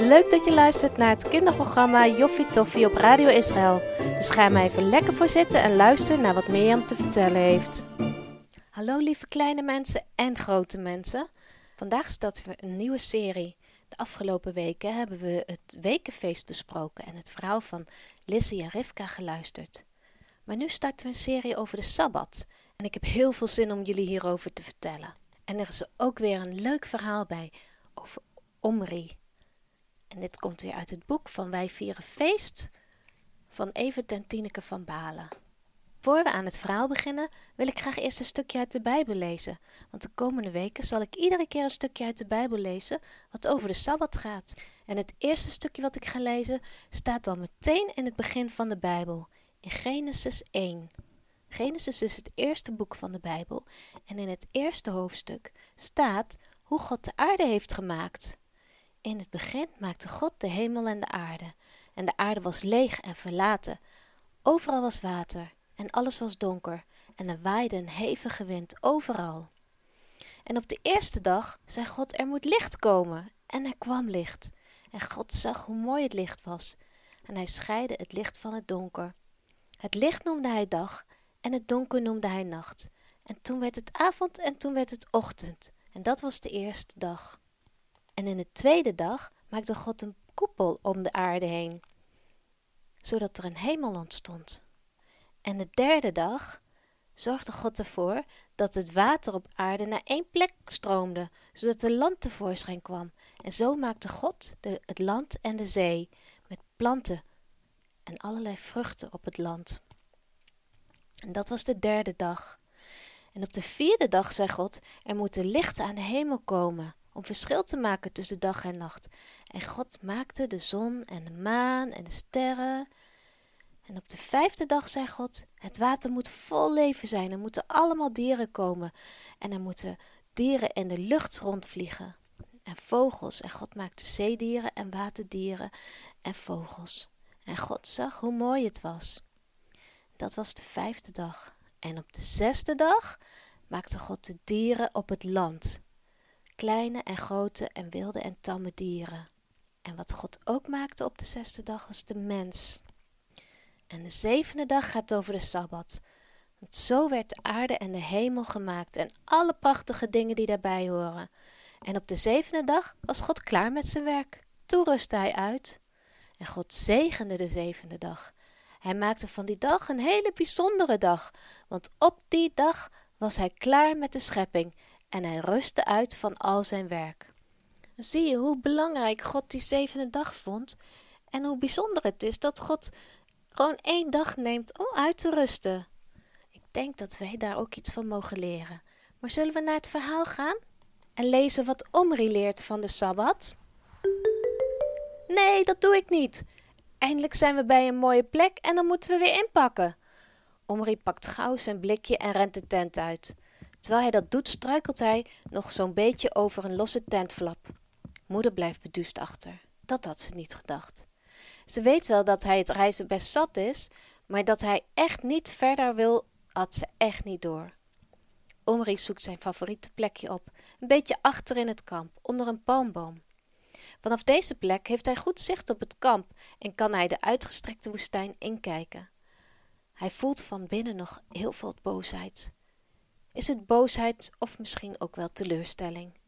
Leuk dat je luistert naar het kinderprogramma Joffie Toffie op Radio Israël. Dus ga maar even lekker voor zitten en luister naar wat Mirjam te vertellen heeft. Hallo lieve kleine mensen en grote mensen. Vandaag starten we een nieuwe serie. De afgelopen weken hebben we het wekenfeest besproken en het verhaal van Lizzie en Rivka geluisterd. Maar nu starten we een serie over de Sabbat. En ik heb heel veel zin om jullie hierover te vertellen. En er is ook weer een leuk verhaal bij over Omri. En dit komt weer uit het boek van Wij vieren feest van Evert en Tineke van Balen. Voor we aan het verhaal beginnen, wil ik graag eerst een stukje uit de Bijbel lezen. Want de komende weken zal ik iedere keer een stukje uit de Bijbel lezen wat over de Sabbat gaat. En het eerste stukje wat ik ga lezen staat al meteen in het begin van de Bijbel, in Genesis 1. Genesis is het eerste boek van de Bijbel en in het eerste hoofdstuk staat hoe God de aarde heeft gemaakt. In het begin maakte God de hemel en de aarde. En de aarde was leeg en verlaten. Overal was water en alles was donker en er waaide een hevige wind overal. En op de eerste dag zei God er moet licht komen en er kwam licht. En God zag hoe mooi het licht was en hij scheidde het licht van het donker. Het licht noemde hij dag en het donker noemde hij nacht. En toen werd het avond en toen werd het ochtend. En dat was de eerste dag. En in de tweede dag maakte God een koepel om de aarde heen, zodat er een hemel ontstond. En de derde dag zorgde God ervoor dat het water op aarde naar één plek stroomde, zodat er land tevoorschijn kwam. En zo maakte God de, het land en de zee met planten en allerlei vruchten op het land. En dat was de derde dag. En op de vierde dag zei God: Er moeten lichten aan de hemel komen om verschil te maken tussen dag en nacht. En God maakte de zon en de maan en de sterren. En op de vijfde dag zei God: Het water moet vol leven zijn. Er moeten allemaal dieren komen. En er moeten dieren in de lucht rondvliegen. En vogels. En God maakte zeedieren en waterdieren en vogels. En God zag hoe mooi het was. Dat was de vijfde dag. En op de zesde dag maakte God de dieren op het land kleine en grote en wilde en tamme dieren. En wat God ook maakte op de zesde dag was de mens. En de zevende dag gaat over de Sabbat. Want zo werd de aarde en de hemel gemaakt en alle prachtige dingen die daarbij horen. En op de zevende dag was God klaar met zijn werk. Toen rustte hij uit. En God zegende de zevende dag. Hij maakte van die dag een hele bijzondere dag, want op die dag was hij klaar met de schepping en hij rustte uit van al zijn werk. Zie je hoe belangrijk God die zevende dag vond en hoe bijzonder het is dat God gewoon één dag neemt om uit te rusten. Ik denk dat wij daar ook iets van mogen leren. Maar zullen we naar het verhaal gaan en lezen wat Omri leert van de Sabbat? Nee, dat doe ik niet. Eindelijk zijn we bij een mooie plek en dan moeten we weer inpakken. Omri pakt gauw zijn blikje en rent de tent uit. Terwijl hij dat doet, struikelt hij nog zo'n beetje over een losse tentvlap. Moeder blijft beduust achter. Dat had ze niet gedacht. Ze weet wel dat hij het reizen best zat is, maar dat hij echt niet verder wil, had ze echt niet door. Omri zoekt zijn favoriete plekje op, een beetje achter in het kamp, onder een palmboom. Vanaf deze plek heeft hij goed zicht op het kamp en kan hij de uitgestrekte woestijn inkijken. Hij voelt van binnen nog heel veel boosheid. Is het boosheid of misschien ook wel teleurstelling?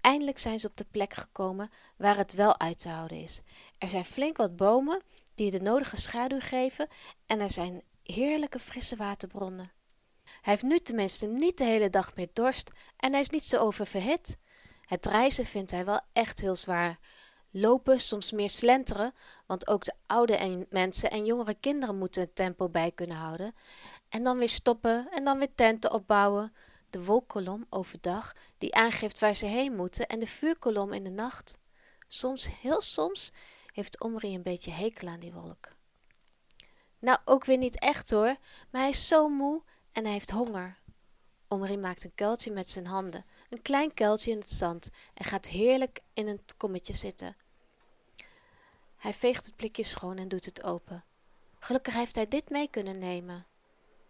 Eindelijk zijn ze op de plek gekomen waar het wel uit te houden is. Er zijn flink wat bomen die de nodige schaduw geven en er zijn heerlijke frisse waterbronnen. Hij heeft nu tenminste niet de hele dag meer dorst en hij is niet zo oververhit. Het reizen vindt hij wel echt heel zwaar. Lopen, soms meer slenteren, want ook de oude en mensen en jongere kinderen moeten het tempo bij kunnen houden. En dan weer stoppen en dan weer tenten opbouwen. De wolkkolom overdag die aangeeft waar ze heen moeten en de vuurkolom in de nacht. Soms, heel soms, heeft Omri een beetje hekel aan die wolk. Nou, ook weer niet echt hoor, maar hij is zo moe en hij heeft honger. Omri maakt een kuiltje met zijn handen, een klein kuiltje in het zand en gaat heerlijk in een kommetje zitten. Hij veegt het blikje schoon en doet het open. Gelukkig heeft hij dit mee kunnen nemen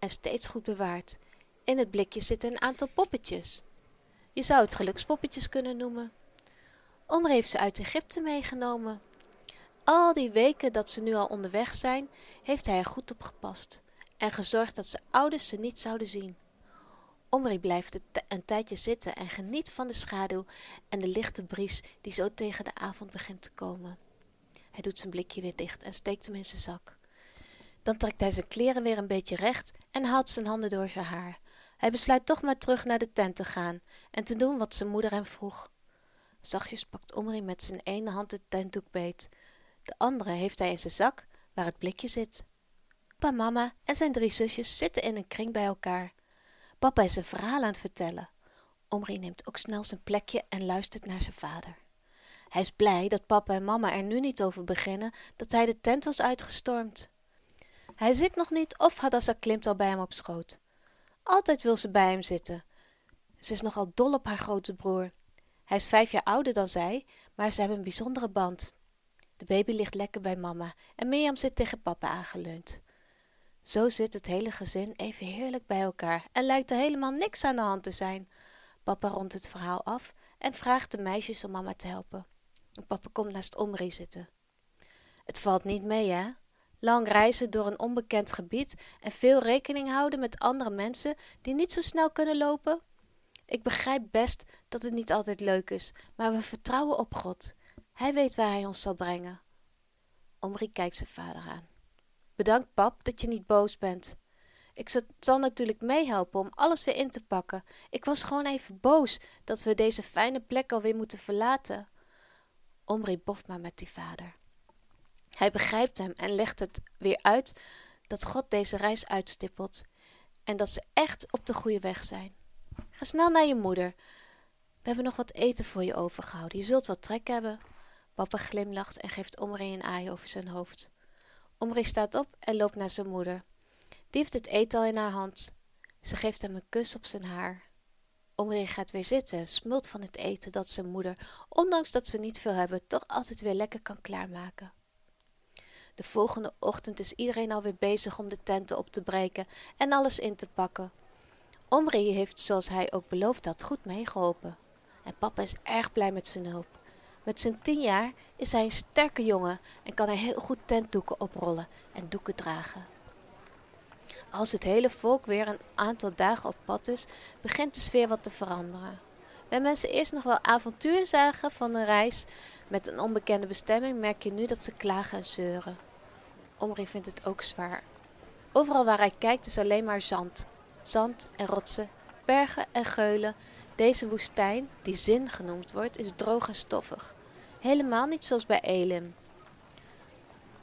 en steeds goed bewaard. In het blikje zitten een aantal poppetjes. Je zou het gelukspoppetjes kunnen noemen. Omri heeft ze uit Egypte meegenomen. Al die weken dat ze nu al onderweg zijn, heeft hij er goed op gepast en gezorgd dat zijn ouders ze niet zouden zien. Omri blijft een tijdje zitten en geniet van de schaduw en de lichte bries die zo tegen de avond begint te komen. Hij doet zijn blikje weer dicht en steekt hem in zijn zak. Dan trekt hij zijn kleren weer een beetje recht en haalt zijn handen door zijn haar. Hij besluit toch maar terug naar de tent te gaan en te doen wat zijn moeder hem vroeg. Zachtjes pakt Omri met zijn ene hand het tentdoek beet. De andere heeft hij in zijn zak, waar het blikje zit. Pa, mama en zijn drie zusjes zitten in een kring bij elkaar. Papa is een verhaal aan het vertellen. Omri neemt ook snel zijn plekje en luistert naar zijn vader. Hij is blij dat papa en mama er nu niet over beginnen dat hij de tent was uitgestormd. Hij zit nog niet of Hadassa klimt al bij hem op schoot. Altijd wil ze bij hem zitten. Ze is nogal dol op haar grote broer. Hij is vijf jaar ouder dan zij, maar ze hebben een bijzondere band. De baby ligt lekker bij mama en Mirjam zit tegen papa aangeleund. Zo zit het hele gezin even heerlijk bij elkaar en lijkt er helemaal niks aan de hand te zijn. Papa rondt het verhaal af en vraagt de meisjes om mama te helpen. papa komt naast Omri zitten. Het valt niet mee, hè? Lang reizen door een onbekend gebied en veel rekening houden met andere mensen die niet zo snel kunnen lopen? Ik begrijp best dat het niet altijd leuk is, maar we vertrouwen op God. Hij weet waar hij ons zal brengen. Omri kijkt zijn vader aan. Bedankt, pap, dat je niet boos bent. Ik zal natuurlijk meehelpen om alles weer in te pakken. Ik was gewoon even boos dat we deze fijne plek alweer moeten verlaten. Omri boft maar met die vader. Hij begrijpt hem en legt het weer uit dat God deze reis uitstippelt en dat ze echt op de goede weg zijn. Ga snel naar je moeder. We hebben nog wat eten voor je overgehouden. Je zult wat trek hebben. Papa glimlacht en geeft Omri een aai over zijn hoofd. Omri staat op en loopt naar zijn moeder. Die heeft het eten al in haar hand. Ze geeft hem een kus op zijn haar. Omri gaat weer zitten en smult van het eten dat zijn moeder, ondanks dat ze niet veel hebben, toch altijd weer lekker kan klaarmaken. De volgende ochtend is iedereen alweer bezig om de tenten op te breken en alles in te pakken. Omri heeft, zoals hij ook beloofd had, goed meegeholpen. En papa is erg blij met zijn hulp. Met zijn tien jaar is hij een sterke jongen en kan hij heel goed tentdoeken oprollen en doeken dragen. Als het hele volk weer een aantal dagen op pad is, begint de sfeer wat te veranderen. Bij mensen eerst nog wel avontuur zagen van een reis met een onbekende bestemming, merk je nu dat ze klagen en zeuren. Omri vindt het ook zwaar. Overal waar hij kijkt is alleen maar zand. Zand en rotsen, bergen en geulen. Deze woestijn, die Zin genoemd wordt, is droog en stoffig. Helemaal niet zoals bij Elim.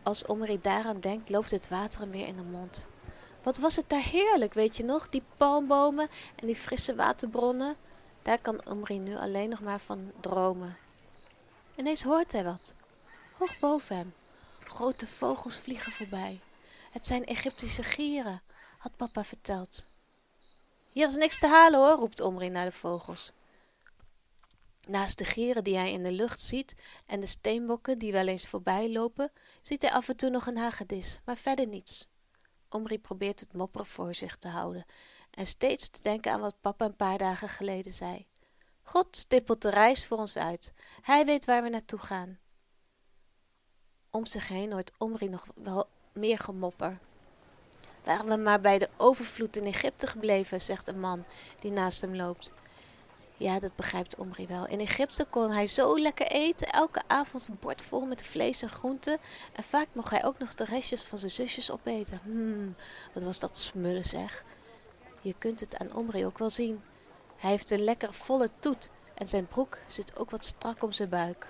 Als Omri daaraan denkt, loopt het water hem weer in de mond. Wat was het daar heerlijk, weet je nog? Die palmbomen en die frisse waterbronnen. Daar kan Omri nu alleen nog maar van dromen. Ineens hoort hij wat. Hoog boven hem. Grote vogels vliegen voorbij. Het zijn Egyptische gieren, had papa verteld. Hier is niks te halen hoor, roept Omri naar de vogels. Naast de gieren die hij in de lucht ziet en de steenbokken die wel eens voorbij lopen, ziet hij af en toe nog een hagedis, maar verder niets. Omri probeert het mopperen voor zich te houden en steeds te denken aan wat papa een paar dagen geleden zei. God stippelt de reis voor ons uit. Hij weet waar we naartoe gaan. Om zich heen hoort Omri nog wel meer gemopper. Waren we maar bij de overvloed in Egypte gebleven, zegt een man die naast hem loopt. Ja, dat begrijpt Omri wel. In Egypte kon hij zo lekker eten, elke avond een bord vol met vlees en groenten. En vaak mocht hij ook nog de restjes van zijn zusjes opeten. Hmm, wat was dat smullen zeg. Je kunt het aan Omri ook wel zien. Hij heeft een lekker volle toet en zijn broek zit ook wat strak om zijn buik.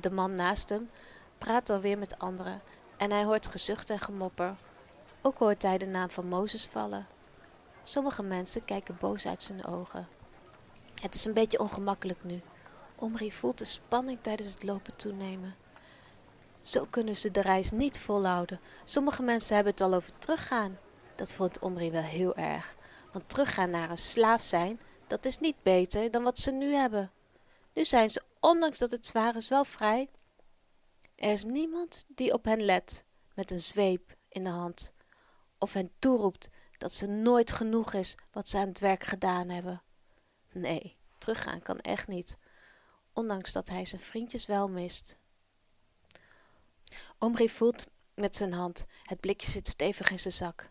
De man naast hem praat alweer met anderen en hij hoort gezucht en gemopper. Ook hoort hij de naam van Mozes vallen. Sommige mensen kijken boos uit zijn ogen. Het is een beetje ongemakkelijk nu. Omri voelt de spanning tijdens het lopen toenemen. Zo kunnen ze de reis niet volhouden. Sommige mensen hebben het al over teruggaan. Dat vond Omri wel heel erg. Want teruggaan naar een slaaf zijn, dat is niet beter dan wat ze nu hebben. Nu zijn ze, ondanks dat het zwaar is, wel vrij. Er is niemand die op hen let, met een zweep in de hand, of hen toeroept dat ze nooit genoeg is wat ze aan het werk gedaan hebben. Nee, teruggaan kan echt niet. ondanks dat hij zijn vriendjes wel mist. Omri voelt met zijn hand. Het blikje zit stevig in zijn zak.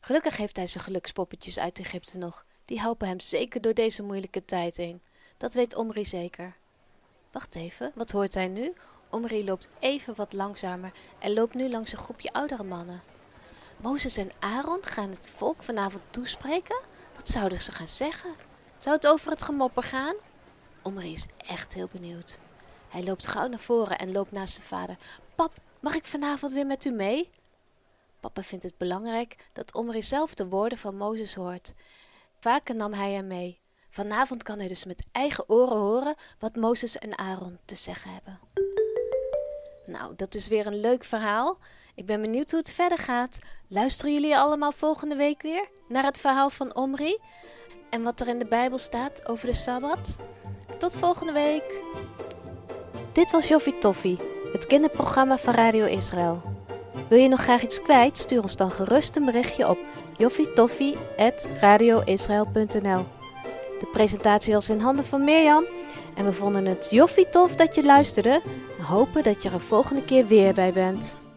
Gelukkig heeft hij zijn gelukspoppetjes uit Egypte nog. Die helpen hem zeker door deze moeilijke tijd heen. Dat weet Omri zeker. Wacht even, wat hoort hij nu? Omri loopt even wat langzamer en loopt nu langs een groepje oudere mannen. Mozes en Aaron gaan het volk vanavond toespreken? Wat zouden ze gaan zeggen? Zou het over het gemopper gaan? Omri is echt heel benieuwd. Hij loopt gauw naar voren en loopt naast zijn vader. Pap, mag ik vanavond weer met u mee? Papa vindt het belangrijk dat Omri zelf de woorden van Mozes hoort. Vaker nam hij hem mee. Vanavond kan hij dus met eigen oren horen wat Mozes en Aaron te zeggen hebben. Nou, dat is weer een leuk verhaal. Ik ben benieuwd hoe het verder gaat. Luisteren jullie allemaal volgende week weer naar het verhaal van Omri en wat er in de Bijbel staat over de Sabbat? Tot volgende week. Dit was Joffie Toffie, het kinderprogramma van Radio Israël. Wil je nog graag iets kwijt? Stuur ons dan gerust een berichtje op joffietoffie.radioisrael.nl De presentatie was in handen van Mirjam en we vonden het joffie tof dat je luisterde hopen dat je er volgende keer weer bij bent.